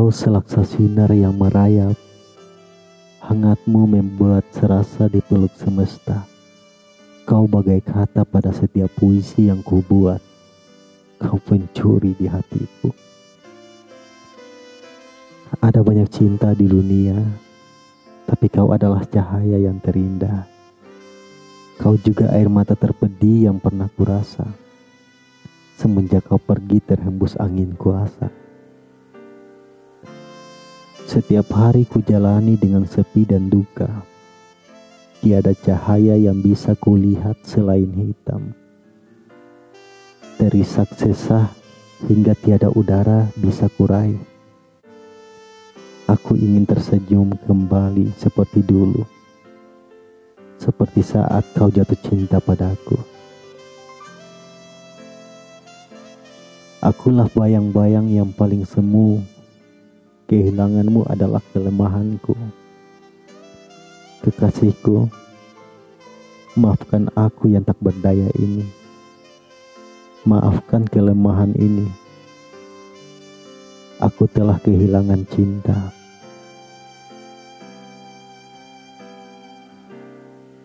Kau selaksa sinar yang merayap. Hangatmu membuat serasa dipeluk semesta. Kau bagai kata pada setiap puisi yang kubuat. Kau pencuri di hatiku. Ada banyak cinta di dunia, tapi kau adalah cahaya yang terindah. Kau juga air mata terpedih yang pernah kurasa. Semenjak kau pergi terhembus angin kuasa. Setiap hari ku jalani dengan sepi dan duka. Tiada cahaya yang bisa kulihat selain hitam. Terisak sesah hingga tiada udara bisa kurai. Aku ingin tersenyum kembali seperti dulu. Seperti saat kau jatuh cinta padaku. Akulah bayang-bayang yang paling semu. Kehilanganmu adalah kelemahanku. Kekasihku, maafkan aku yang tak berdaya ini. Maafkan kelemahan ini. Aku telah kehilangan cinta.